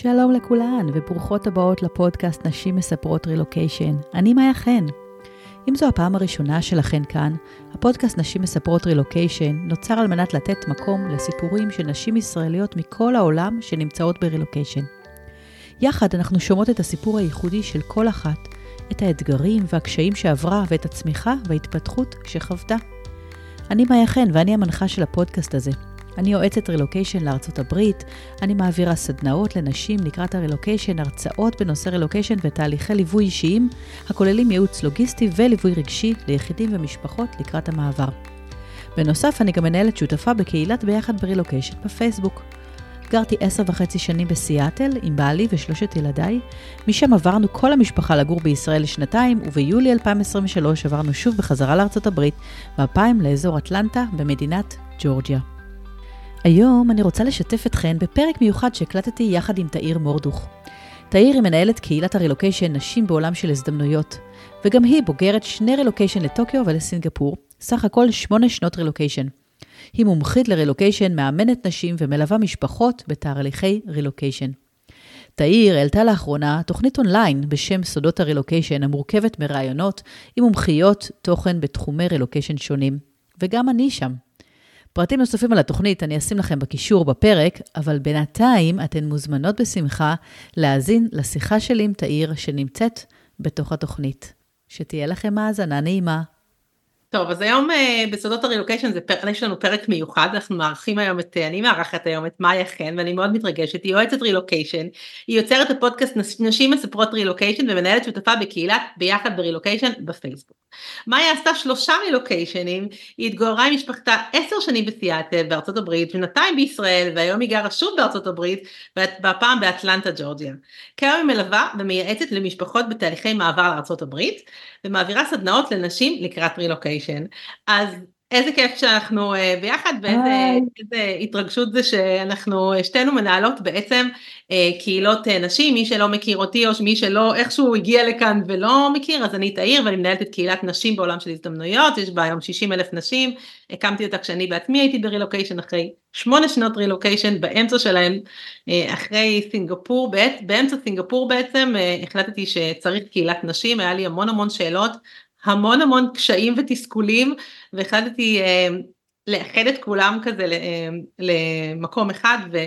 שלום לכולן וברוכות הבאות לפודקאסט נשים מספרות רילוקיישן. אני מאיה חן. אם זו הפעם הראשונה שלכן כאן, הפודקאסט נשים מספרות רילוקיישן נוצר על מנת לתת מקום לסיפורים של נשים ישראליות מכל העולם שנמצאות ברילוקיישן. יחד אנחנו שומעות את הסיפור הייחודי של כל אחת, את האתגרים והקשיים שעברה ואת הצמיחה וההתפתחות שחוותה. אני מאיה חן ואני המנחה של הפודקאסט הזה. אני יועצת רילוקיישן לארצות הברית, אני מעבירה סדנאות לנשים לקראת הרילוקיישן, הרצאות בנושא רילוקיישן ותהליכי ליווי אישיים, הכוללים ייעוץ לוגיסטי וליווי רגשי ליחידים ומשפחות לקראת המעבר. בנוסף, אני גם מנהלת שותפה בקהילת ביחד ברילוקיישן בפייסבוק. גרתי עשר וחצי שנים בסיאטל עם בעלי ושלושת ילדיי, משם עברנו כל המשפחה לגור בישראל לשנתיים, וביולי 2023 עברנו שוב בחזרה לארצות הברית, והפעם לאזור אטלנטה במדינת ג'ורג'יה. היום אני רוצה לשתף אתכן בפרק מיוחד שהקלטתי יחד עם תאיר מורדוך. תאיר היא מנהלת קהילת הרילוקיישן נשים בעולם של הזדמנויות, וגם היא בוגרת שני רילוקיישן לטוקיו ולסינגפור, סך הכל שמונה שנות רילוקיישן. היא מומחית לרילוקיישן, מאמנת נשים ומלווה משפחות בתהליכי רילוקיישן. תאיר העלתה לאחרונה תוכנית אונליין בשם סודות הרילוקיישן, המורכבת מראיונות עם מומחיות תוכן בתחומי רילוקיישן שונים. וגם אני שם. פרטים נוספים על התוכנית אני אשים לכם בקישור בפרק, אבל בינתיים אתן מוזמנות בשמחה להאזין לשיחה שלי עם תאיר שנמצאת בתוך התוכנית. שתהיה לכם האזנה נעימה. טוב, אז היום uh, בסודות הרילוקיישן יש לנו פרק מיוחד, אנחנו מארחים היום את, אני מארחת היום את מאיה חן ואני מאוד מתרגשת, היא יועצת רילוקיישן, היא יוצרת הפודקאסט נשים מספרות רילוקיישן ומנהלת שותפה בקהילת ביחד ברילוקיישן בפייסבוק. מאיה עשתה שלושה רילוקיישנים, היא התגוררה עם משפחתה עשר שנים בסיאטל בארצות הברית, שנתיים בישראל והיום היא גרה שוב בארצות הברית, והפעם באטלנטה ג'ורג'יה. כיום היא מלווה ומייעצת למשפחות בתהליכי מעבר לארצות הברית, ומעבירה סדנאות לנשים לקראת רילוקיישן. אז איזה כיף שאנחנו uh, ביחד ואיזה התרגשות זה שאנחנו שתינו מנהלות בעצם uh, קהילות נשים, מי שלא מכיר אותי או מי שלא איכשהו הגיע לכאן ולא מכיר אז אני תאיר ואני מנהלת את קהילת נשים בעולם של הזדמנויות, יש בה היום 60 אלף נשים, הקמתי אותה כשאני בעצמי הייתי ברילוקיישן אחרי שמונה שנות רילוקיישן באמצע שלהם, אחרי סינגפור, באמצע סינגפור בעצם החלטתי שצריך קהילת נשים, היה לי המון המון שאלות המון המון קשיים ותסכולים והחלטתי אה, לאחד את כולם כזה אה, למקום אחד ו,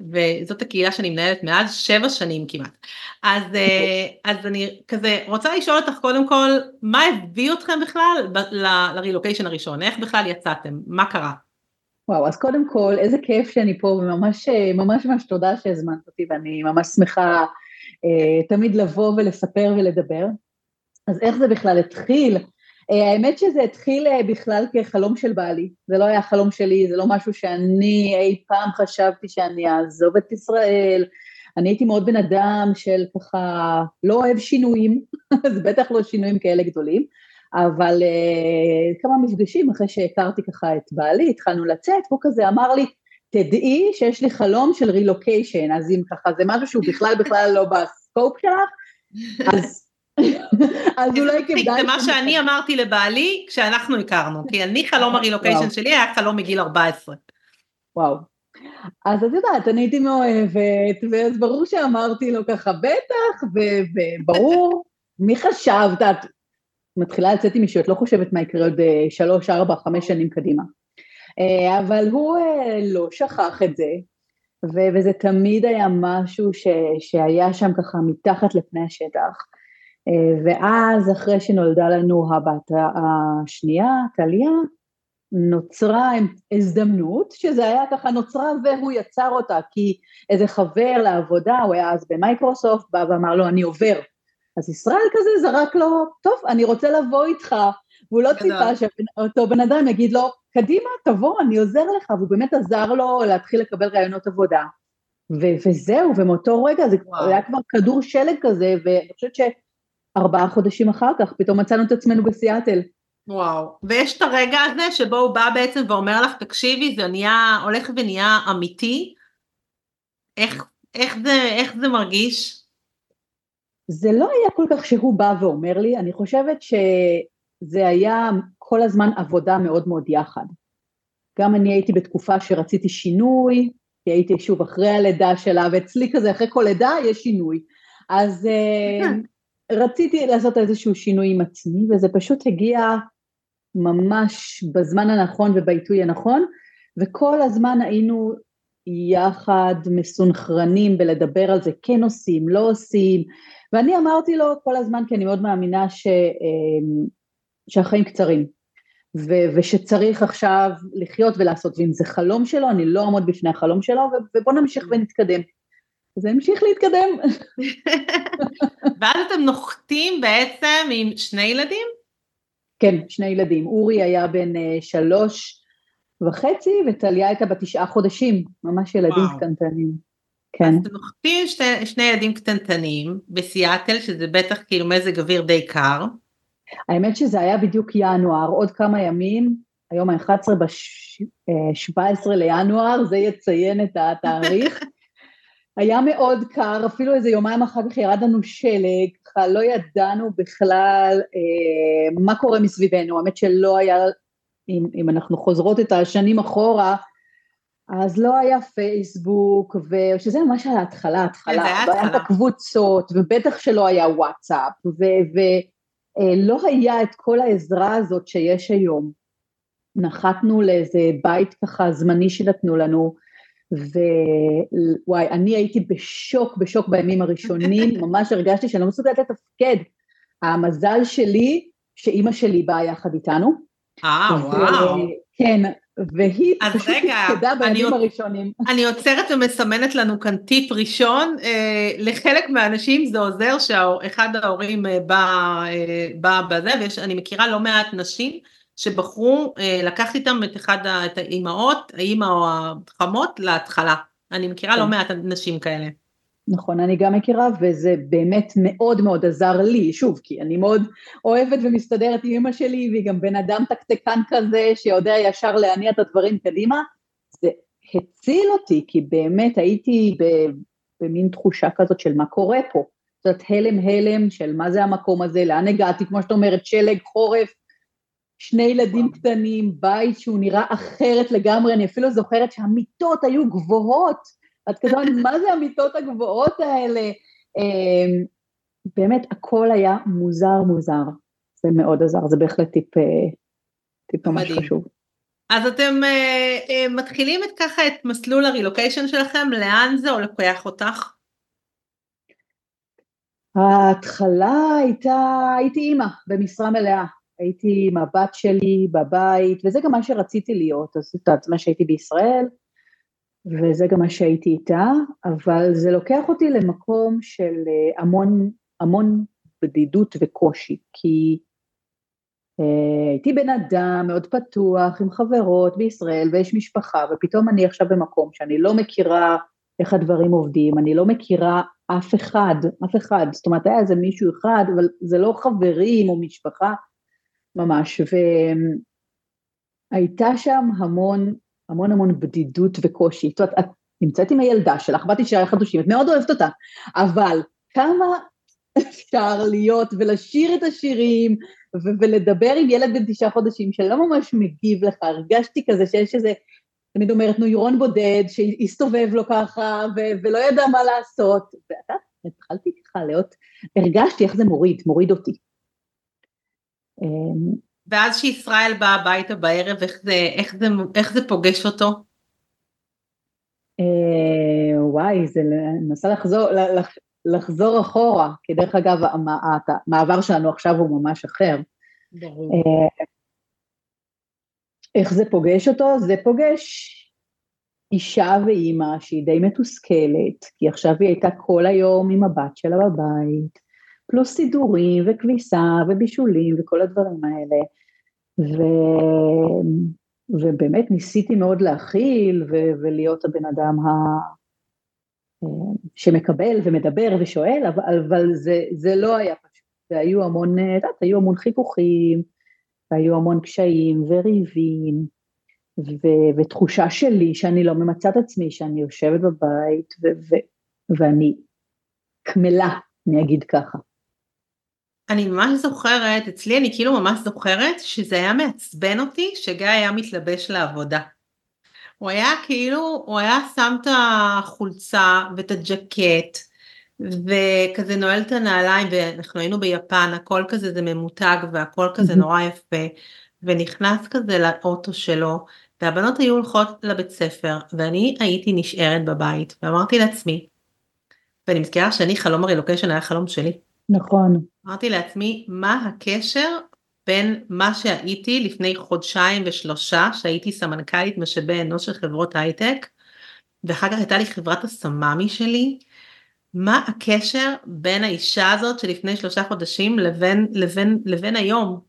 וזאת הקהילה שאני מנהלת מאז שבע שנים כמעט. אז, אה, אז אני כזה רוצה לשאול אותך קודם כל מה הביא אתכם בכלל לרילוקיישן הראשון, איך בכלל יצאתם, מה קרה? וואו, אז קודם כל, איזה כיף שאני פה, וממש ממש ממש תודה שהזמנת אותי, ואני ממש שמחה אה, תמיד לבוא ולספר ולדבר. אז איך זה בכלל התחיל? אה, האמת שזה התחיל אה, בכלל כחלום של בעלי, זה לא היה חלום שלי, זה לא משהו שאני אי פעם חשבתי שאני אעזוב את ישראל, אני הייתי מאוד בן אדם של ככה לא אוהב שינויים, זה בטח לא שינויים כאלה גדולים, אבל uh, כמה מפגשים אחרי שהכרתי ככה את בעלי, התחלנו לצאת, הוא כזה אמר לי, תדעי שיש לי חלום של רילוקיישן, אז אם ככה זה משהו שהוא בכלל בכלל לא בסקופ שלך, אז אז אולי כדאי... זה מה שאני אמרתי לבעלי כשאנחנו הכרנו, כי אני חלום הרילוקיישן שלי היה חלום מגיל 14. וואו. אז את יודעת, אני הייתי מאוהבת, ואז ברור שאמרתי לו ככה, בטח, וברור, מי חשבת? את מתחילה לצאת עם מישהו, את לא חושבת מה יקרה עוד אה, שלוש, ארבע, חמש שנים קדימה. אה, אבל הוא אה, לא שכח את זה, וזה תמיד היה משהו ש, שהיה שם ככה מתחת לפני השטח. אה, ואז אחרי שנולדה לנו הבת השנייה, טליה, נוצרה הזדמנות, שזה היה ככה נוצרה והוא יצר אותה, כי איזה חבר לעבודה, הוא היה אז במייקרוסופט, בא ואמר לו אני עובר. אז ישראל כזה זרק לו, טוב, אני רוצה לבוא איתך, והוא לא ציפה שאותו בן אדם יגיד לו, קדימה, תבוא, אני עוזר לך, והוא באמת עזר לו להתחיל לקבל רעיונות עבודה. ו- וזהו, ומאותו רגע זה וואו. היה כבר כדור שלג כזה, ואני חושבת ש... ארבעה חודשים אחר כך, פתאום מצאנו את עצמנו בסיאטל. וואו, ויש את הרגע הזה שבו הוא בא בעצם ואומר לך, תקשיבי, זה נהיה, הולך ונהיה אמיתי, איך, איך, זה, איך זה מרגיש? זה לא היה כל כך שהוא בא ואומר לי, אני חושבת שזה היה כל הזמן עבודה מאוד מאוד יחד. גם אני הייתי בתקופה שרציתי שינוי, כי הייתי שוב אחרי הלידה שלה, ואצלי כזה אחרי כל לידה יש שינוי. אז רציתי לעשות איזשהו שינוי עם עצמי, וזה פשוט הגיע ממש בזמן הנכון ובעיתוי הנכון, וכל הזמן היינו יחד מסונכרנים בלדבר על זה, כן עושים, לא עושים, ואני אמרתי לו כל הזמן, כי אני מאוד מאמינה ש, אמ, שהחיים קצרים, ו, ושצריך עכשיו לחיות ולעשות, ואם זה חלום שלו, אני לא אעמוד בפני החלום שלו, ובוא נמשיך ונתקדם. זה המשיך להתקדם. ואז אתם נוחתים בעצם עם שני ילדים? כן, שני ילדים. אורי היה בן uh, שלוש וחצי, וטליה הייתה בת תשעה חודשים, ממש ילדים וואו. קטנטנים. כן. אז אתם נוחתים שני, שני ילדים קטנטנים בסיאטל, שזה בטח כאילו מזג אוויר די קר. האמת שזה היה בדיוק ינואר, עוד כמה ימים, היום ה-11 ב-17 אה, לינואר, זה יציין את התאריך. היה מאוד קר, אפילו איזה יומיים אחר כך ירד לנו שלג, ככה לא ידענו בכלל אה, מה קורה מסביבנו, האמת שלא היה, אם, אם אנחנו חוזרות את השנים אחורה, אז לא היה פייסבוק, ושזה ממש על ההתחלה, התחלה, זה היה התחלה. את הקבוצות, ובטח שלא היה וואטסאפ, ולא אה, היה את כל העזרה הזאת שיש היום. נחתנו לאיזה בית ככה זמני שנתנו לנו, ווואי, אני הייתי בשוק, בשוק בימים הראשונים, ממש הרגשתי שאני לא מסוגלת לתפקד. המזל שלי, שאימא שלי באה יחד איתנו. אה, וואו. כן, והיא פשוט תפקדה בימים אני, הראשונים. אני עוצרת ומסמנת לנו כאן טיפ ראשון, אה, לחלק מהאנשים זה עוזר שאחד ההורים אה, בא, אה, בא בזה, ואני מכירה לא מעט נשים שבחרו אה, לקחת איתם את אחד, את האימהות, האימא או החמות להתחלה. אני מכירה לא כן. לא מעט נשים כאלה. נכון, אני גם מכירה, וזה באמת מאוד מאוד עזר לי, שוב, כי אני מאוד אוהבת ומסתדרת עם אמא שלי, והיא גם בן אדם תקתקן כזה, שיודע ישר להניע את הדברים קדימה, זה הציל אותי, כי באמת הייתי במין תחושה כזאת של מה קורה פה. זאת הלם הלם של מה זה המקום הזה, לאן הגעתי, כמו שאת אומרת, שלג, חורף, שני ילדים קטנים, בית שהוא נראה אחרת לגמרי, אני אפילו זוכרת שהמיטות היו גבוהות, את כזה, מה זה המיטות הגבוהות האלה? אמ, באמת, הכל היה מוזר מוזר, זה מאוד עזר, זה בהחלט טיפ, אה, טיפ ממש חשוב. אז אתם uh, uh, מתחילים את ככה את מסלול הרילוקיישן שלכם, לאן זה לוקח אותך? ההתחלה הייתה, הייתי אימא במשרה מלאה. הייתי עם הבת שלי בבית, וזה גם מה שרציתי להיות, אז את יודעת, מה שהייתי בישראל, וזה גם מה שהייתי איתה, אבל זה לוקח אותי למקום של אה, המון, המון בדידות וקושי, כי אה, הייתי בן אדם מאוד פתוח, עם חברות בישראל, ויש משפחה, ופתאום אני עכשיו במקום שאני לא מכירה איך הדברים עובדים, אני לא מכירה אף אחד, אף אחד, זאת אומרת היה איזה מישהו אחד, אבל זה לא חברים או משפחה, ממש, והייתה שם המון, המון המון בדידות וקושי. את יודעת, את נמצאת עם הילדה שלך, באתי שירי חדושים, את מאוד אוהבת אותה, אבל כמה אפשר להיות ולשיר את השירים ו- ולדבר עם ילד בן תשעה חודשים שלא ממש מגיב לך, הרגשתי כזה שיש איזה, תמיד אומרת נוירון בודד שהסתובב לו ככה ו- ולא ידע מה לעשות, ואתה, התחלתי ככה להיות, הרגשתי איך זה מוריד, מוריד אותי. ואז שישראל באה הביתה בערב, איך זה, איך זה, איך זה פוגש אותו? אה, וואי, זה, אני מנסה לחזור, לחזור אחורה, כי דרך אגב, המעבר שלנו עכשיו הוא ממש אחר. ברור. אה, איך זה פוגש אותו? זה פוגש אישה ואימא שהיא די מתוסכלת, כי עכשיו היא הייתה כל היום עם הבת שלה בבית, פלוס סידורים וכביסה ובישולים וכל הדברים האלה. ו... ובאמת ניסיתי מאוד להכיל ו... ולהיות הבן אדם ה... שמקבל ומדבר ושואל, אבל, אבל זה, זה לא היה פשוט, והיו המון, את יודעת, היו המון חיכוכים, והיו המון קשיים וריבים, ו, ותחושה שלי שאני לא ממצה את עצמי, שאני יושבת בבית ו, ו, ואני קמלה, אני אגיד ככה. אני ממש זוכרת, אצלי אני כאילו ממש זוכרת שזה היה מעצבן אותי שגיא היה מתלבש לעבודה. הוא היה כאילו, הוא היה שם את החולצה ואת הג'קט, וכזה נועל את הנעליים, ואנחנו היינו ביפן, הכל כזה זה ממותג והכל כזה נורא יפה, ונכנס כזה לאוטו שלו, והבנות היו הולכות לבית ספר, ואני הייתי נשארת בבית, ואמרתי לעצמי, ואני מזכירה שאני חלום הרילוקיישן היה חלום שלי. נכון. אמרתי לעצמי, מה הקשר בין מה שהייתי לפני חודשיים ושלושה, שהייתי סמנכ"לית משאבי אנוש של חברות הייטק, ואחר כך הייתה לי חברת הסמאמי שלי, מה הקשר בין האישה הזאת שלפני שלושה חודשים לבין, לבין, לבין היום?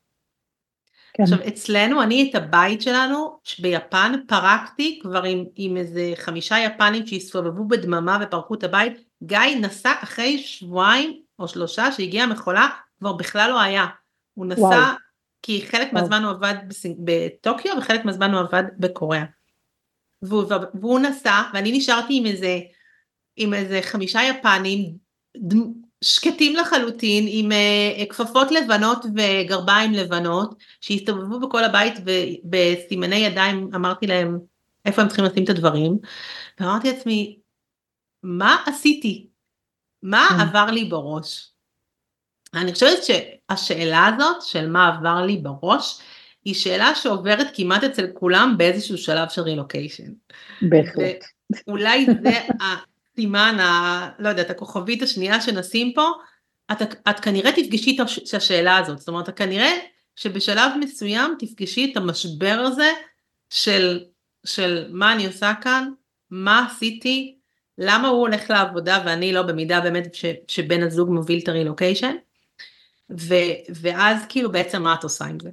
כן. עכשיו אצלנו, אני את הבית שלנו ביפן פרקתי כבר עם, עם איזה חמישה יפנים שהסתובבו בדממה ופרקו את הבית, גיא נסע אחרי שבועיים או שלושה שהגיעה מכולה, כבר בכלל לא היה. הוא נסע, וואו. כי חלק וואו. מהזמן הוא עבד בטוקיו וחלק מהזמן הוא עבד בקוריאה. והוא, והוא נסע ואני נשארתי עם איזה, עם איזה חמישה יפנים שקטים לחלוטין עם uh, כפפות לבנות וגרביים לבנות שהסתובבו בכל הבית ובסימני ידיים אמרתי להם איפה הם צריכים לשים את הדברים ואמרתי לעצמי מה עשיתי? מה כן. עבר לי בראש? אני חושבת שהשאלה הזאת של מה עבר לי בראש היא שאלה שעוברת כמעט אצל כולם באיזשהו שלב של רילוקיישן. בהחלט. אולי זה הסימן, ה, לא יודעת, הכוכבית השנייה שנשים פה, את, את כנראה תפגשי את השאלה הזאת, זאת אומרת, כנראה שבשלב מסוים תפגשי את המשבר הזה של, של מה אני עושה כאן, מה עשיתי, למה הוא הולך לעבודה ואני לא במידה באמת ש, שבן הזוג מוביל את הרילוקיישן, ואז כאילו בעצם מה את עושה עם זה?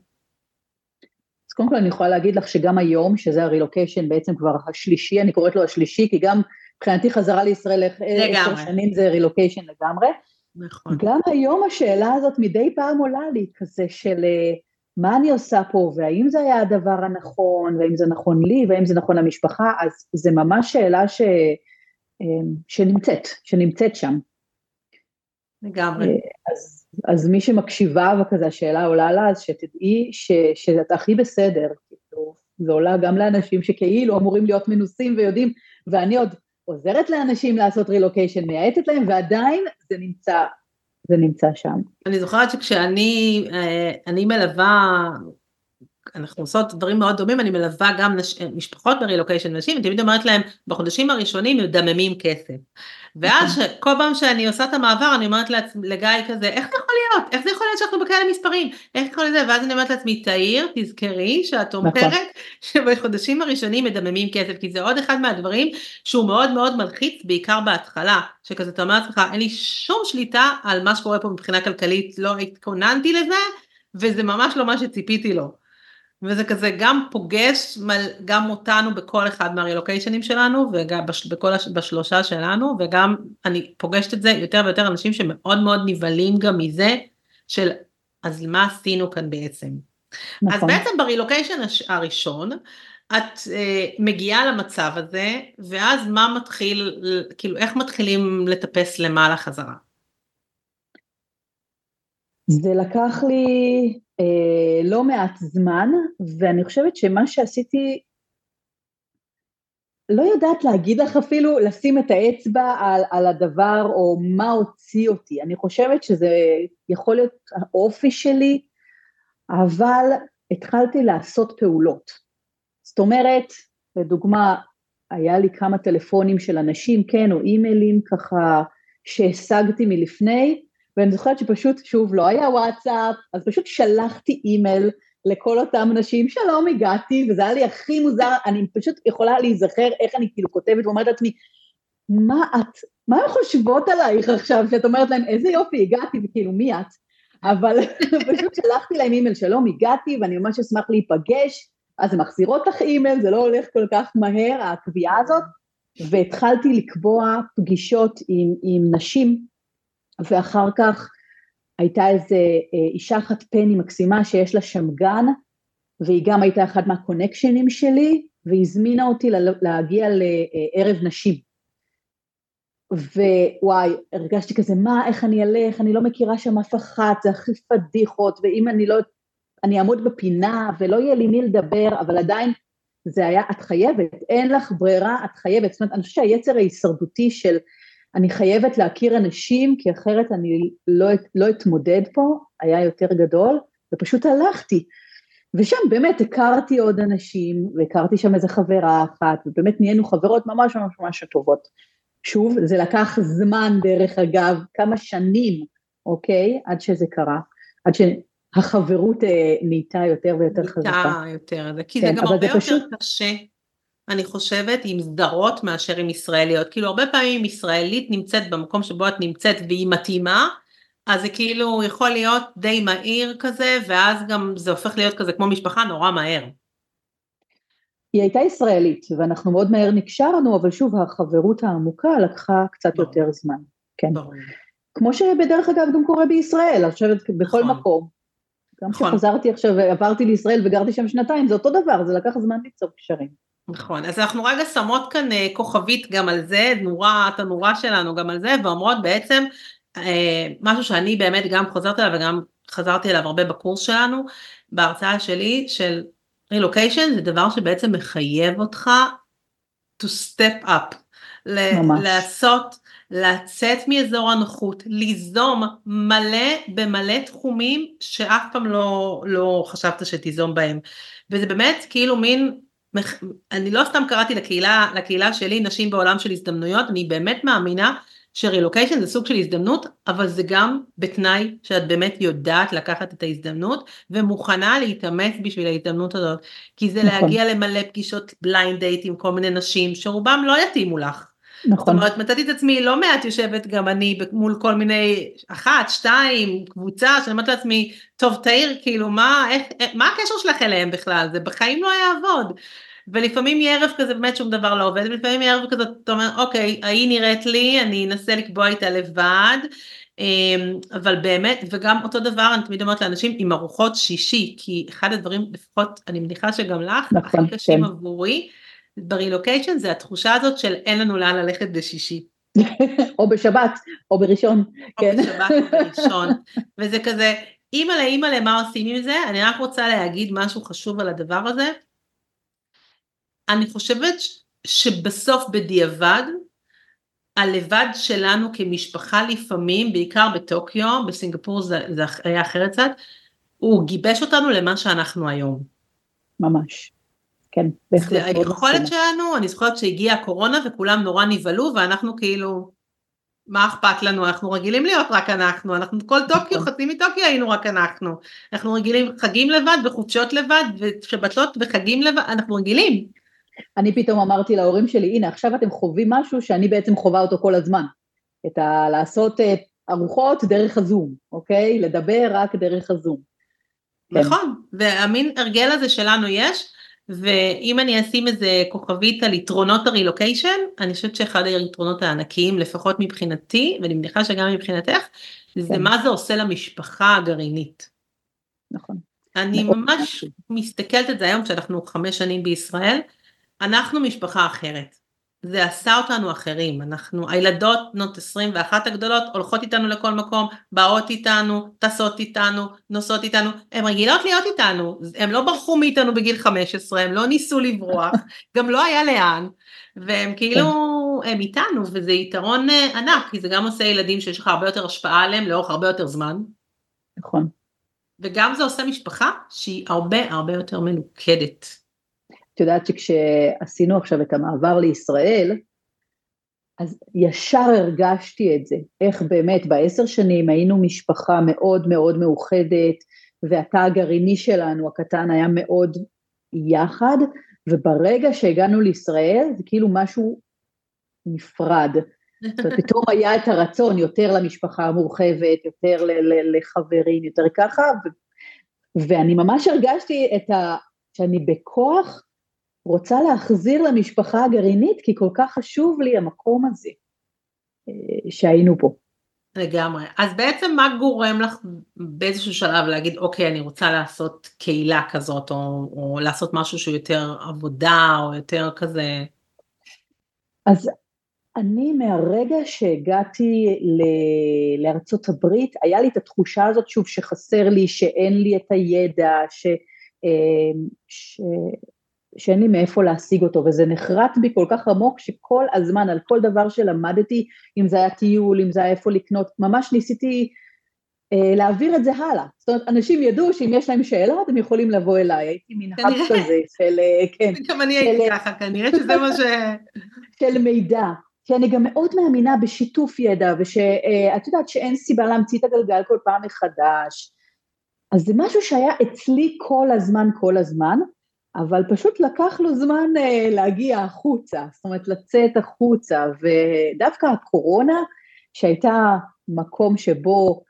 אז קודם כל אני יכולה להגיד לך שגם היום, שזה הרילוקיישן בעצם כבר השלישי, אני קוראת לו השלישי, כי גם מבחינתי חזרה לישראל עשר שנים זה רילוקיישן לגמרי. נכון. גם היום השאלה הזאת מדי פעם עולה לי, כזה של אה, מה אני עושה פה, והאם זה היה הדבר הנכון, והאם זה נכון לי, והאם זה נכון למשפחה, אז זה ממש שאלה ש, שנמצאת, שנמצאת שם. לגמרי. אה, אז, אז מי שמקשיבה וכזה השאלה עולה לה, אז שתדעי ש, שאת הכי בסדר, כאילו, זה עולה גם לאנשים שכאילו אמורים להיות מנוסים ויודעים, ואני עוד עוזרת לאנשים לעשות רילוקיישן, מייעצת להם, ועדיין זה נמצא, זה נמצא שם. אני זוכרת שכשאני אה, אני מלווה, אנחנו עושות דברים מאוד דומים, אני מלווה גם נש, משפחות ברילוקיישן נשים, ותמיד אומרת להם, בחודשים הראשונים מדממים כסף. ואז. כל פעם שאני עושה את המעבר אני אומרת לעצמי, לגיא כזה, איך זה יכול להיות? איך זה יכול להיות שאנחנו בכאלה מספרים? איך יכול להיות? ואז אני אומרת לעצמי, תאיר, תזכרי שאת אומרת נכון. שבחודשים הראשונים מדממים כסף, כי זה עוד אחד מהדברים שהוא מאוד מאוד מלחיץ, בעיקר בהתחלה, שכזה אתה אומר לעצמך, אין לי שום שליטה על מה שקורה פה מבחינה כלכלית, לא התכוננתי לזה, וזה ממש לא מה שציפיתי לו. וזה כזה גם פוגש גם אותנו בכל אחד מהרילוקיישנים שלנו וגם בכל בשלושה שלנו וגם אני פוגשת את זה יותר ויותר אנשים שמאוד מאוד נבהלים גם מזה של אז מה עשינו כאן בעצם. נכון. אז בעצם ברילוקיישן הראשון את אה, מגיעה למצב הזה ואז מה מתחיל כאילו איך מתחילים לטפס למעלה חזרה. זה לקח לי אה, לא מעט זמן, ואני חושבת שמה שעשיתי, לא יודעת להגיד לך אפילו, לשים את האצבע על, על הדבר או מה הוציא אותי. אני חושבת שזה יכול להיות האופי שלי, אבל התחלתי לעשות פעולות. זאת אומרת, לדוגמה, היה לי כמה טלפונים של אנשים, כן, או אימיילים ככה שהשגתי מלפני, ואני זוכרת שפשוט, שוב, לא היה וואטסאפ, אז פשוט שלחתי אימייל לכל אותם אנשים, שלום, הגעתי, וזה היה לי הכי מוזר, אני פשוט יכולה להיזכר איך אני כאילו כותבת ואומרת לעצמי, מה את, מה הן חושבות עלייך עכשיו, שאת אומרת להם, איזה יופי, הגעתי, וכאילו, מי את? אבל פשוט שלחתי להם אימייל, שלום, הגעתי, ואני ממש אשמח להיפגש, אז הן מחזירות לך אימייל, זה לא הולך כל כך מהר, הקביעה הזאת, והתחלתי לקבוע פגישות עם, עם נשים ואחר כך הייתה איזה אה, אישה אחת פני מקסימה שיש לה שם גן, והיא גם הייתה אחת מהקונקשנים שלי, והזמינה אותי להגיע לערב נשים. ווואי, הרגשתי כזה, מה, איך אני אלך, אני לא מכירה שם אף אחת, זה הכי פדיחות, ואם אני לא, אני אעמוד בפינה ולא יהיה לי מי לדבר, אבל עדיין זה היה, את חייבת, אין לך ברירה, את חייבת. זאת אומרת, אני חושבת שהיצר ההישרדותי של אני חייבת להכיר אנשים, כי אחרת אני לא, לא אתמודד פה, היה יותר גדול, ופשוט הלכתי. ושם באמת הכרתי עוד אנשים, והכרתי שם איזה חברה אחת, ובאמת נהיינו חברות ממש ממש ממש טובות. שוב, זה לקח זמן דרך אגב, כמה שנים, אוקיי? עד שזה קרה, עד שהחברות אה, נהייתה יותר ויותר חזקה. נהייתה יותר, כי כן, זה גם הרבה זה יותר פשוט... קשה, אני חושבת, עם סדרות מאשר עם ישראליות. כאילו הרבה פעמים ישראלית נמצאת במקום שבו את נמצאת והיא מתאימה, אז זה כאילו יכול להיות די מהיר כזה, ואז גם זה הופך להיות כזה כמו משפחה נורא מהר. היא הייתה ישראלית, ואנחנו מאוד מהר נקשרנו, אבל שוב, החברות העמוקה לקחה קצת ברור. יותר זמן. כן. ברור. כמו שבדרך אגב גם קורה בישראל, אני חושבת בכל נכון. מקום. גם נכון. כשחזרתי עכשיו ועברתי לישראל וגרתי שם שנתיים, זה אותו דבר, זה לקח זמן ליצור קשרים. נכון, אז אנחנו רגע שמות כאן אה, כוכבית גם על זה, נורה, את הנורה שלנו גם על זה, ואומרות בעצם אה, משהו שאני באמת גם חוזרת אליו וגם חזרתי אליו הרבה בקורס שלנו, בהרצאה שלי של רילוקיישן זה דבר שבעצם מחייב אותך to step up, ממש. לעשות, לצאת מאזור הנוחות, ליזום מלא במלא תחומים שאף פעם לא, לא חשבת שתיזום בהם. וזה באמת כאילו מין, אני לא סתם קראתי לקהילה, לקהילה שלי נשים בעולם של הזדמנויות, אני באמת מאמינה שרילוקיישן זה סוג של הזדמנות, אבל זה גם בתנאי שאת באמת יודעת לקחת את ההזדמנות ומוכנה להתאמץ בשביל ההזדמנות הזאת, כי זה נכון. להגיע למלא פגישות blind date עם כל מיני נשים שרובם לא יתאימו לך. נכון. זאת אומרת, מצאתי את עצמי לא מעט יושבת גם אני מול כל מיני, אחת, שתיים, קבוצה, שאני אומרת לעצמי, טוב תאיר, כאילו מה, איך, מה הקשר שלך אליהם בכלל, זה בחיים לא יעבוד. ולפעמים יהיה ערב כזה באמת שום דבר לא עובד, ולפעמים יהיה ערב כזה, אתה אומר, אוקיי, ההיא נראית לי, אני אנסה לקבוע איתה לבד, אמ, אבל באמת, וגם אותו דבר, אני תמיד אומרת לאנשים עם ארוחות שישי, כי אחד הדברים, לפחות, אני מניחה שגם לך, נכון, הכי קשים כן. עבורי, ברילוקיישן זה התחושה הזאת של אין לנו לאן ללכת בשישי. או בשבת, או בראשון, או כן. בשבת או בראשון, וזה כזה, אימא'לה אימא'לה מה עושים עם זה, אני רק רוצה להגיד משהו חשוב על הדבר הזה, אני חושבת שבסוף בדיעבד, הלבד שלנו כמשפחה לפעמים, בעיקר בטוקיו, בסינגפור זה, זה היה אחרת קצת, הוא גיבש אותנו למה שאנחנו היום. ממש. כן, בהחלט. היכולת שלנו, אני זוכרת שהגיעה הקורונה וכולם נורא נבהלו ואנחנו כאילו, מה אכפת לנו, אנחנו רגילים להיות רק אנחנו, אנחנו כל טוקיו, נכון. חצי מטוקיו היינו רק אנחנו, אנחנו רגילים חגים לבד וחופשות לבד ושבתות וחגים לבד, אנחנו רגילים. אני פתאום אמרתי להורים שלי, הנה עכשיו אתם חווים משהו שאני בעצם חווה אותו כל הזמן. את ה... לעשות אה, ארוחות דרך הזום, אוקיי? לדבר רק דרך הזום. כן. נכון, והמין הרגל הזה שלנו יש, ואם אני אשים איזה כוכבית על יתרונות הרילוקיישן, אני חושבת שאחד היתרונות הענקיים, לפחות מבחינתי, ואני מניחה שגם מבחינתך, כן. זה מה זה עושה למשפחה הגרעינית. נכון. אני ממש מסתכלת על זה היום, כשאנחנו חמש שנים בישראל, אנחנו משפחה אחרת. זה עשה אותנו אחרים, אנחנו, הילדות בנות 21 הגדולות הולכות איתנו לכל מקום, באות איתנו, טסות איתנו, נוסעות איתנו, הן רגילות להיות איתנו, הן לא ברחו מאיתנו בגיל 15, הן לא ניסו לברוח, גם לא היה לאן, והם כאילו, כן. הם איתנו, וזה יתרון אה, ענק, כי זה גם עושה ילדים שיש לך הרבה יותר השפעה עליהם לאורך הרבה יותר זמן. נכון. וגם זה עושה משפחה שהיא הרבה הרבה יותר מלוכדת. את יודעת שכשעשינו עכשיו את המעבר לישראל, אז ישר הרגשתי את זה, איך באמת בעשר שנים היינו משפחה מאוד מאוד מאוחדת, והתא הגרעיני שלנו, הקטן, היה מאוד יחד, וברגע שהגענו לישראל זה כאילו משהו נפרד. זאת אומרת, פתאום היה את הרצון יותר למשפחה המורחבת, יותר לחברים, יותר ככה, ו- ואני ממש הרגשתי את ה... שאני בכוח רוצה להחזיר למשפחה הגרעינית, כי כל כך חשוב לי המקום הזה אה, שהיינו פה. לגמרי. אז בעצם מה גורם לך באיזשהו שלב להגיד, אוקיי, אני רוצה לעשות קהילה כזאת, או, או לעשות משהו שהוא יותר עבודה, או יותר כזה... אז אני מהרגע שהגעתי ל- לארצות הברית, היה לי את התחושה הזאת, שוב, שחסר לי, שאין לי את הידע, ש... אה, ש... שאין לי מאיפה להשיג אותו, וזה נחרט בי כל כך עמוק שכל הזמן, על כל דבר שלמדתי, אם זה היה טיול, אם זה היה איפה לקנות, ממש ניסיתי אה, להעביר את זה הלאה. זאת אומרת, אנשים ידעו שאם יש להם שאלות, הם יכולים לבוא אליי, הייתי מין האב כזה של, אה, כן. גם אני הייתי ככה, כנראה שזה מה ש... של מידע. כי אני גם מאוד מאמינה בשיתוף ידע, ושאת יודעת שאין סיבה להמציא את הגלגל כל פעם מחדש. אז זה משהו שהיה אצלי כל הזמן, כל הזמן, אבל פשוט לקח לו זמן uh, להגיע החוצה, זאת אומרת לצאת החוצה, ודווקא הקורונה, שהייתה מקום שבו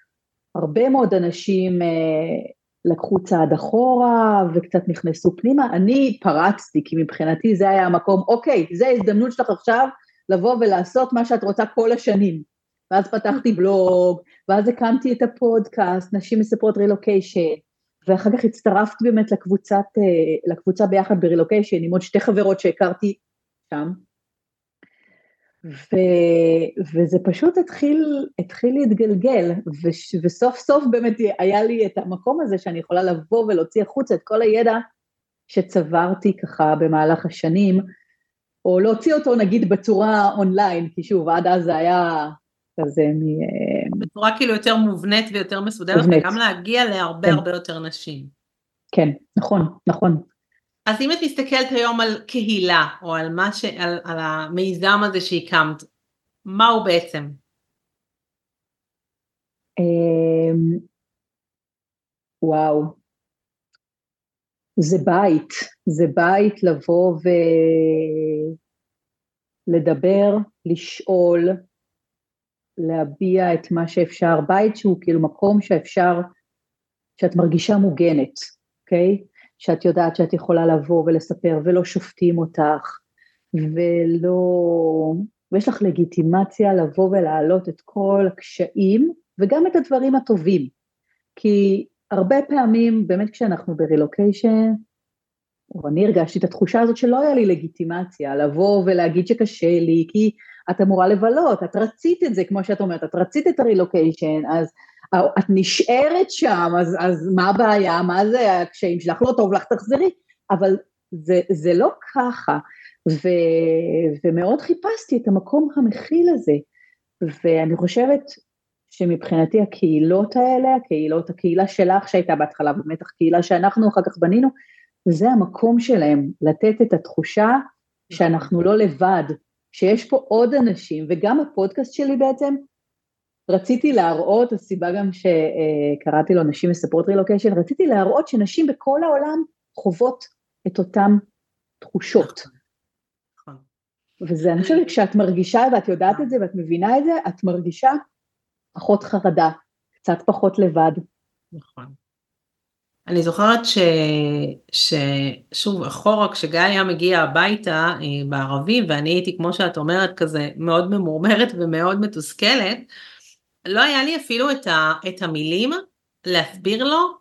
הרבה מאוד אנשים uh, לקחו צעד אחורה וקצת נכנסו פנימה, אני פרצתי, כי מבחינתי זה היה המקום, אוקיי, זה ההזדמנות שלך עכשיו לבוא ולעשות מה שאת רוצה כל השנים. ואז פתחתי בלוג, ואז הקמתי את הפודקאסט, נשים מספרות רילוקיישן, ואחר כך הצטרפתי באמת לקבוצת, אה, לקבוצה ביחד ברילוקיישן עם עוד שתי חברות שהכרתי שם, ו, וזה פשוט התחיל, התחיל להתגלגל, ו, וסוף סוף באמת היה לי את המקום הזה שאני יכולה לבוא ולהוציא החוצה את כל הידע שצברתי ככה במהלך השנים, או להוציא אותו נגיד בצורה אונליין, כי שוב, עד אז זה היה כזה מ... אה, בצורה כאילו יותר מובנית ויותר מסודרת, מובנית. וגם להגיע להרבה כן. הרבה יותר נשים. כן, נכון, נכון. אז אם את מסתכלת היום על קהילה, או על, מה ש... על, על המיזם הזה שהקמת, מה הוא בעצם? אמ, וואו, זה בית, זה בית לבוא ולדבר, לשאול, להביע את מה שאפשר, בית שהוא כאילו מקום שאפשר, שאת מרגישה מוגנת, אוקיי? שאת יודעת שאת יכולה לבוא ולספר ולא שופטים אותך ולא... ויש לך לגיטימציה לבוא ולהעלות את כל הקשיים וגם את הדברים הטובים. כי הרבה פעמים באמת כשאנחנו ברילוקיישן, או אני הרגשתי את התחושה הזאת שלא היה לי לגיטימציה לבוא ולהגיד שקשה לי, כי את אמורה לבלות, את רצית את זה, כמו שאת אומרת, את רצית את הרילוקיישן, אז את נשארת שם, אז, אז מה הבעיה, מה זה הקשיים שלך, לא טוב לך, תחזרי, אבל זה, זה לא ככה, ו, ומאוד חיפשתי את המקום המכיל הזה, ואני חושבת שמבחינתי הקהילות האלה, הקהילות, הקהילה שלך שהייתה בהתחלה, באמת הקהילה שאנחנו אחר כך בנינו, זה המקום שלהם, לתת את התחושה שאנחנו לא לבד, שיש פה עוד אנשים, וגם הפודקאסט שלי בעצם, רציתי להראות, הסיבה גם שקראתי לו נשים מספרות רילוקיישן, רציתי להראות שנשים בכל העולם חוות את אותן תחושות. נכון. וזה, אני חושבת, כשאת מרגישה ואת יודעת את זה ואת מבינה את זה, את מרגישה פחות חרדה, קצת פחות לבד. נכון. אני זוכרת ש... ששוב אחורה כשגיא היה מגיע הביתה אה, בערבים ואני הייתי כמו שאת אומרת כזה מאוד ממורמרת ומאוד מתוסכלת, לא היה לי אפילו את, ה... את המילים להסביר לו,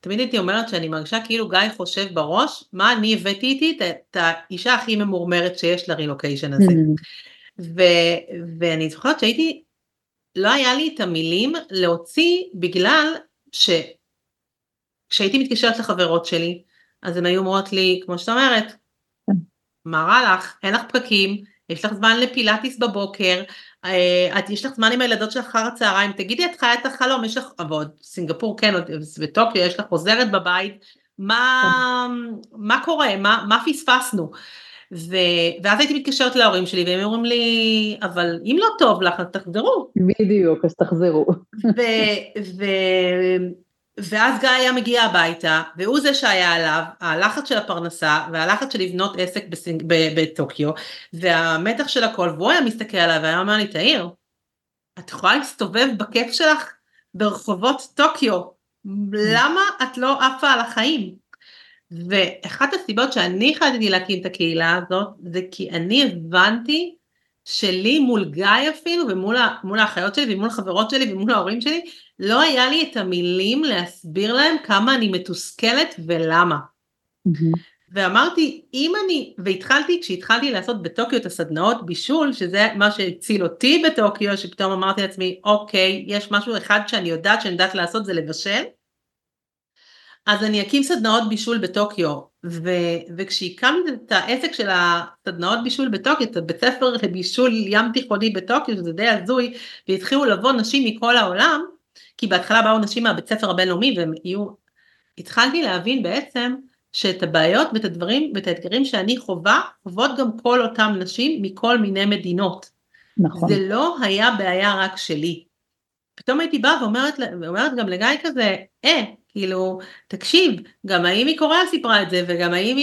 תמיד הייתי אומרת שאני מרגישה כאילו גיא חושב בראש מה אני הבאתי איתי את, את האישה הכי ממורמרת שיש לרילוקיישן הזה. ו... ואני זוכרת שהייתי, לא היה לי את המילים להוציא בגלל ש... כשהייתי מתקשרת לחברות שלי, אז הן היו אומרות לי, כמו שאת אומרת, כן. מה רע לך, אין לך פקקים, יש לך זמן לפילאטיס בבוקר, אה, את יש לך זמן עם הילדות שלך אחר הצהריים, תגידי את חיה את החלום, יש לך, ועוד סינגפור כן, עוד בטוקיו יש לך עוזרת בבית, מה, כן. מה קורה, מה, מה פספסנו? ו... ואז הייתי מתקשרת להורים שלי והם אומרים לי, אבל אם לא טוב לך אז תחזרו. בדיוק, אז תחזרו. ו... ו... ואז גיא היה מגיע הביתה, והוא זה שהיה עליו, הלחץ של הפרנסה, והלחץ של לבנות עסק בסינג, בטוקיו, והמתח של הכל, והוא היה מסתכל עליו והיה אומר לי, תאיר, את יכולה להסתובב בכיף שלך ברחובות טוקיו, למה את לא עפה על החיים? ואחת הסיבות שאני החלטתי להקים את הקהילה הזאת, זה כי אני הבנתי שלי מול גיא אפילו, ומול האחיות שלי, ומול החברות שלי, ומול ההורים שלי, לא היה לי את המילים להסביר להם כמה אני מתוסכלת ולמה. Mm-hmm. ואמרתי, אם אני, והתחלתי, כשהתחלתי לעשות בטוקיו את הסדנאות בישול, שזה מה שהציל אותי בטוקיו, שפתאום אמרתי לעצמי, אוקיי, יש משהו אחד שאני יודעת שאני יודעת לעשות, זה לבשל. אז אני אקים סדנאות בישול בטוקיו, ו- וכשהקמתי את העסק של הסדנאות בישול בטוקיו, את הבית ספר לבישול ים תיכוני בטוקיו, שזה די הזוי, והתחילו לבוא נשים מכל העולם, כי בהתחלה באו נשים מהבית ספר הבינלאומי והם יהיו, התחלתי להבין בעצם שאת הבעיות ואת הדברים ואת האתגרים שאני חווה, חוות גם כל אותם נשים מכל מיני מדינות. נכון. זה לא היה בעיה רק שלי. פתאום הייתי באה ואומרת, ואומרת גם לגיא כזה, אה, כאילו, תקשיב, גם האם מקוריאה סיפרה את זה, וגם האם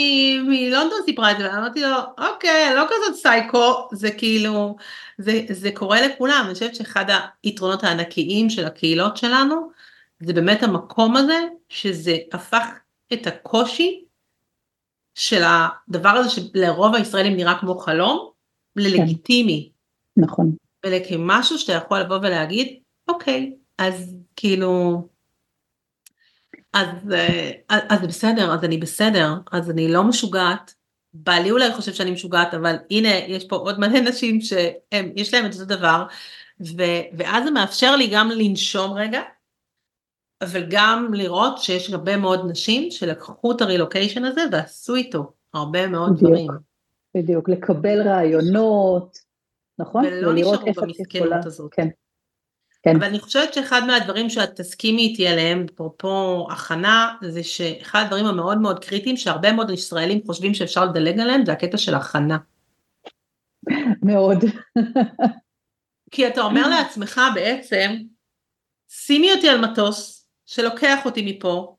מלונדון סיפרה את זה, ואמרתי לו, אוקיי, לא כזאת סייקו, זה כאילו, זה, זה קורה לכולם, אני חושבת שאחד היתרונות הענקיים של הקהילות שלנו, זה באמת המקום הזה, שזה הפך את הקושי של הדבר הזה שלרוב הישראלים נראה כמו חלום, ללגיטימי. כן. נכון. ולכמשהו שאתה יכול לבוא ולהגיד, אוקיי, אז כאילו, אז, אה, אז זה בסדר, אז אני בסדר, אז אני לא משוגעת. בעלי אולי חושב שאני משוגעת, אבל הנה, יש פה עוד מלא נשים שיש להם את אותו דבר, ו, ואז זה מאפשר לי גם לנשום רגע, אבל גם לראות שיש הרבה מאוד נשים שלקחו את הרילוקיישן הזה ועשו איתו הרבה מאוד בדיוק, דברים. בדיוק, לקבל רעיונות, נכון? ולא נשארו במסכנות הזאת. כן. כן. אבל אני חושבת שאחד מהדברים שאת תסכימי איתי עליהם, אפרופו הכנה, זה שאחד הדברים המאוד מאוד קריטיים שהרבה מאוד ישראלים חושבים שאפשר לדלג עליהם, זה הקטע של הכנה. מאוד. כי אתה אומר לעצמך בעצם, שימי אותי על מטוס שלוקח אותי מפה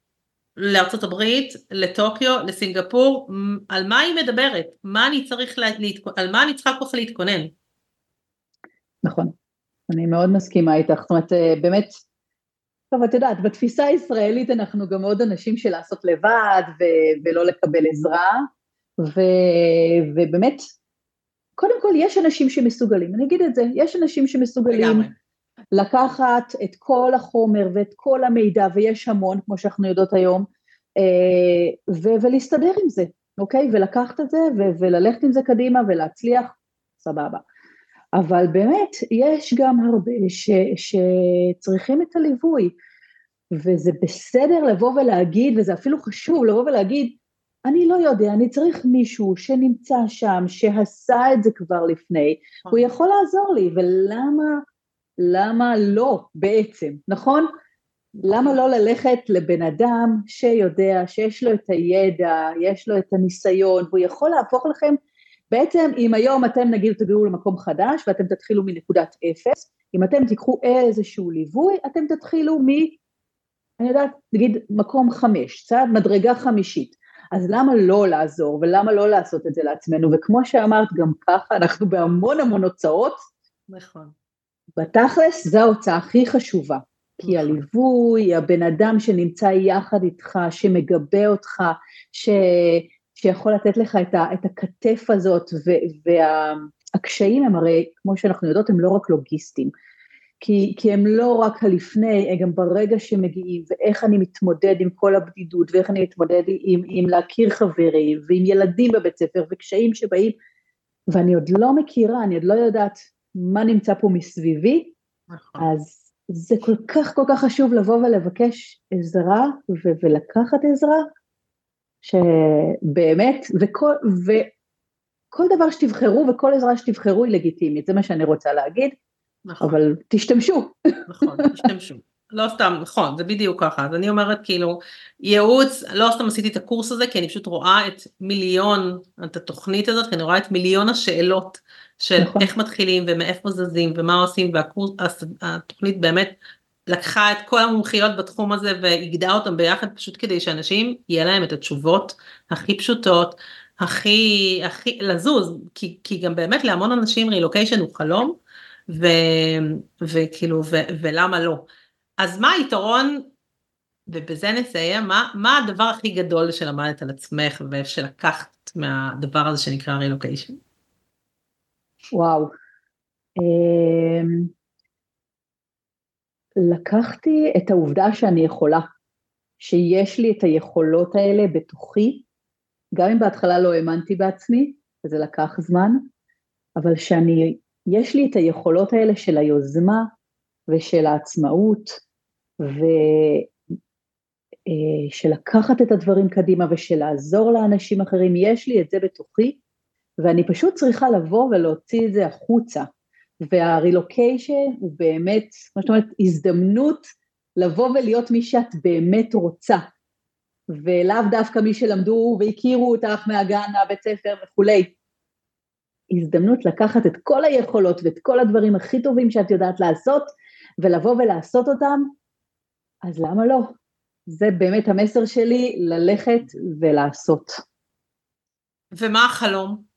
לארצות הברית, לטוקיו, לסינגפור, על מה היא מדברת? מה אני צריך, לה... על מה אני צריכה כל כך להתכונן? נכון. אני מאוד מסכימה איתך, זאת אומרת, אה, באמת, טוב, את יודעת, בתפיסה הישראלית אנחנו גם מאוד אנשים של לעשות לבד ו- ולא לקבל עזרה, ו- ובאמת, קודם כל יש אנשים שמסוגלים, אני אגיד את זה, יש אנשים שמסוגלים לגמרי. לקחת את כל החומר ואת כל המידע, ויש המון, כמו שאנחנו יודעות היום, אה, ו- ולהסתדר עם זה, אוקיי? ולקחת את זה ו- וללכת עם זה קדימה ולהצליח, סבבה. אבל באמת יש גם הרבה ש, שצריכים את הליווי, וזה בסדר לבוא ולהגיד, וזה אפילו חשוב לבוא ולהגיד, אני לא יודע, אני צריך מישהו שנמצא שם, שעשה את זה כבר לפני, הוא יכול לעזור לי, ולמה, למה לא בעצם, נכון? למה לא ללכת לבן אדם שיודע, שיש לו את הידע, יש לו את הניסיון, והוא יכול להפוך לכם בעצם אם היום אתם נגיד תגיעו למקום חדש ואתם תתחילו מנקודת אפס, אם אתם תיקחו איזשהו ליווי, אתם תתחילו מ... אני יודעת, נגיד מקום חמש, צעד מדרגה חמישית. אז למה לא לעזור ולמה לא לעשות את זה לעצמנו? וכמו שאמרת, גם ככה אנחנו בהמון המון הוצאות. נכון. בתכלס זו ההוצאה הכי חשובה. כי נכון. הליווי, הבן אדם שנמצא יחד איתך, שמגבה אותך, ש... שיכול לתת לך את, ה, את הכתף הזאת, ו, והקשיים הם הרי, כמו שאנחנו יודעות, הם לא רק לוגיסטיים, כי, כי הם לא רק הלפני, הם גם ברגע שמגיעים, ואיך אני מתמודד עם כל הבדידות, ואיך אני מתמודד עם, עם להכיר חברים, ועם ילדים בבית ספר, וקשיים שבאים, ואני עוד לא מכירה, אני עוד לא יודעת מה נמצא פה מסביבי, נכון. אז זה כל כך כל כך חשוב לבוא ולבקש עזרה ו- ולקחת עזרה, שבאמת, וכל, וכל דבר שתבחרו וכל עזרה שתבחרו היא לגיטימית, זה מה שאני רוצה להגיד, נכון. אבל תשתמשו. נכון, תשתמשו. לא סתם, נכון, זה בדיוק ככה, אז אני אומרת כאילו, ייעוץ, לא סתם עשיתי את הקורס הזה, כי אני פשוט רואה את מיליון, את התוכנית הזאת, כי אני רואה את מיליון השאלות של נכון. איך מתחילים ומאיפה זזים ומה עושים, והתוכנית באמת לקחה את כל המומחיות בתחום הזה ואיגדה אותם ביחד פשוט כדי שאנשים יהיה להם את התשובות הכי פשוטות, הכי, הכי, לזוז, כי, כי גם באמת להמון אנשים רילוקיישן הוא חלום, ו, וכאילו, ו, ולמה לא. אז מה היתרון, ובזה נסיים, מה, מה הדבר הכי גדול שלמדת על עצמך ושלקחת מהדבר הזה שנקרא רילוקיישן? וואו. אמ, לקחתי את העובדה שאני יכולה, שיש לי את היכולות האלה בתוכי, גם אם בהתחלה לא האמנתי בעצמי, וזה לקח זמן, אבל שאני, יש לי את היכולות האלה של היוזמה ושל העצמאות, אה, של לקחת את הדברים קדימה ושל לעזור לאנשים אחרים, יש לי את זה בתוכי, ואני פשוט צריכה לבוא ולהוציא את זה החוצה. והרילוקיישן הוא באמת, כמו שאת אומרת, הזדמנות לבוא ולהיות מי שאת באמת רוצה. ולאו דווקא מי שלמדו והכירו אותך מהגן, מהבית ספר וכולי. הזדמנות לקחת את כל היכולות ואת כל הדברים הכי טובים שאת יודעת לעשות, ולבוא ולעשות אותם, אז למה לא? זה באמת המסר שלי, ללכת ולעשות. ומה החלום?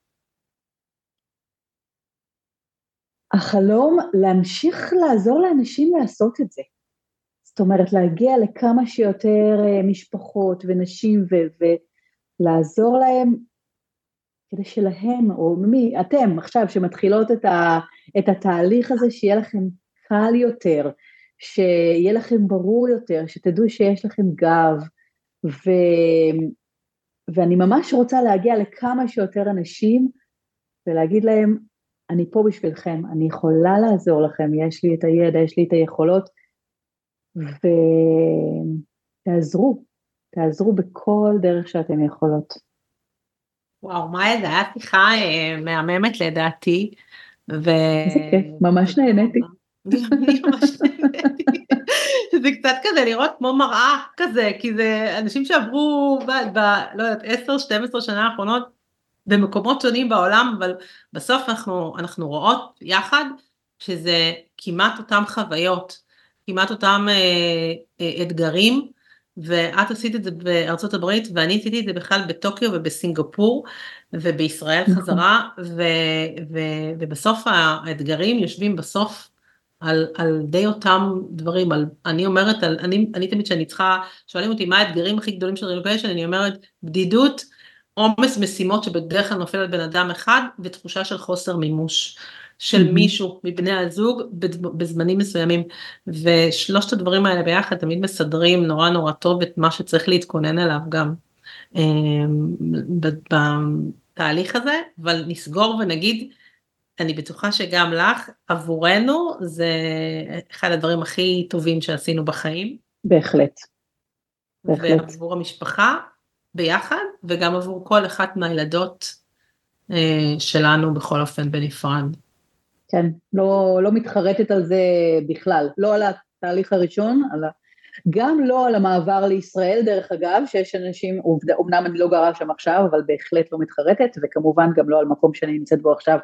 החלום להמשיך לעזור לאנשים לעשות את זה. זאת אומרת, להגיע לכמה שיותר אה, משפחות ונשים ו- ולעזור להם כדי שלהם, או מי, אתם עכשיו שמתחילות את, ה- את התהליך הזה, שיהיה לכם קל יותר, שיהיה לכם ברור יותר, שתדעו שיש לכם גב, ו... ואני ממש רוצה להגיע לכמה שיותר אנשים ולהגיד להם, אני פה בשבילכם, אני יכולה לעזור לכם, יש לי את הידע, יש לי את היכולות, ותעזרו, תעזרו בכל דרך שאתם יכולות. וואו, מה זה היה שיחה אה, מהממת לדעתי. ו... איזה כיף, ממש נהניתי. זה קצת כזה לראות כמו מראה כזה, כי זה אנשים שעברו ב... ב לא יודעת, 10-12 שנה האחרונות במקומות שונים בעולם, אבל בסוף אנחנו, אנחנו רואות יחד שזה כמעט אותם חוויות, כמעט אותם אה, אה, אתגרים, ואת עשית את זה בארצות הברית ואני עשיתי את זה בכלל בטוקיו ובסינגפור ובישראל נכון. חזרה ו, ו, ובסוף האתגרים יושבים בסוף על, על די אותם דברים, על, אני אומרת, על, אני, אני תמיד כשאני צריכה, שואלים אותי מה האתגרים הכי גדולים של רילוקיישן, אני אומרת בדידות, עומס משימות שבדרך כלל נופל על בן אדם אחד ותחושה של חוסר מימוש של mm-hmm. מישהו מבני הזוג בזמנים מסוימים ושלושת הדברים האלה ביחד תמיד מסדרים נורא נורא טוב את מה שצריך להתכונן אליו גם אמ, בתהליך הזה אבל נסגור ונגיד אני בטוחה שגם לך עבורנו זה אחד הדברים הכי טובים שעשינו בחיים. בהחלט. בהחלט. ועבור המשפחה ביחד וגם עבור כל אחת מהילדות אה, שלנו בכל אופן בנפרד. כן, לא, לא מתחרטת על זה בכלל, לא על התהליך הראשון, על ה... גם לא על המעבר לישראל דרך אגב, שיש אנשים, אמנם אני לא גרה שם עכשיו, אבל בהחלט לא מתחרטת, וכמובן גם לא על מקום שאני נמצאת בו עכשיו.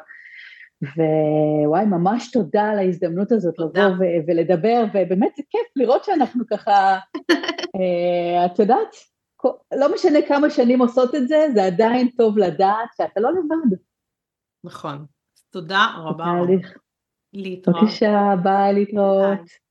ווואי, ממש תודה על ההזדמנות הזאת תודה. לבוא ו- ולדבר, ובאמת זה כיף לראות שאנחנו ככה, אה, את יודעת, לא משנה כמה שנים עושות את זה, זה עדיין טוב לדעת שאתה לא לבד. נכון. תודה רבה. להתראות. בבקשה, ביי, להתראות.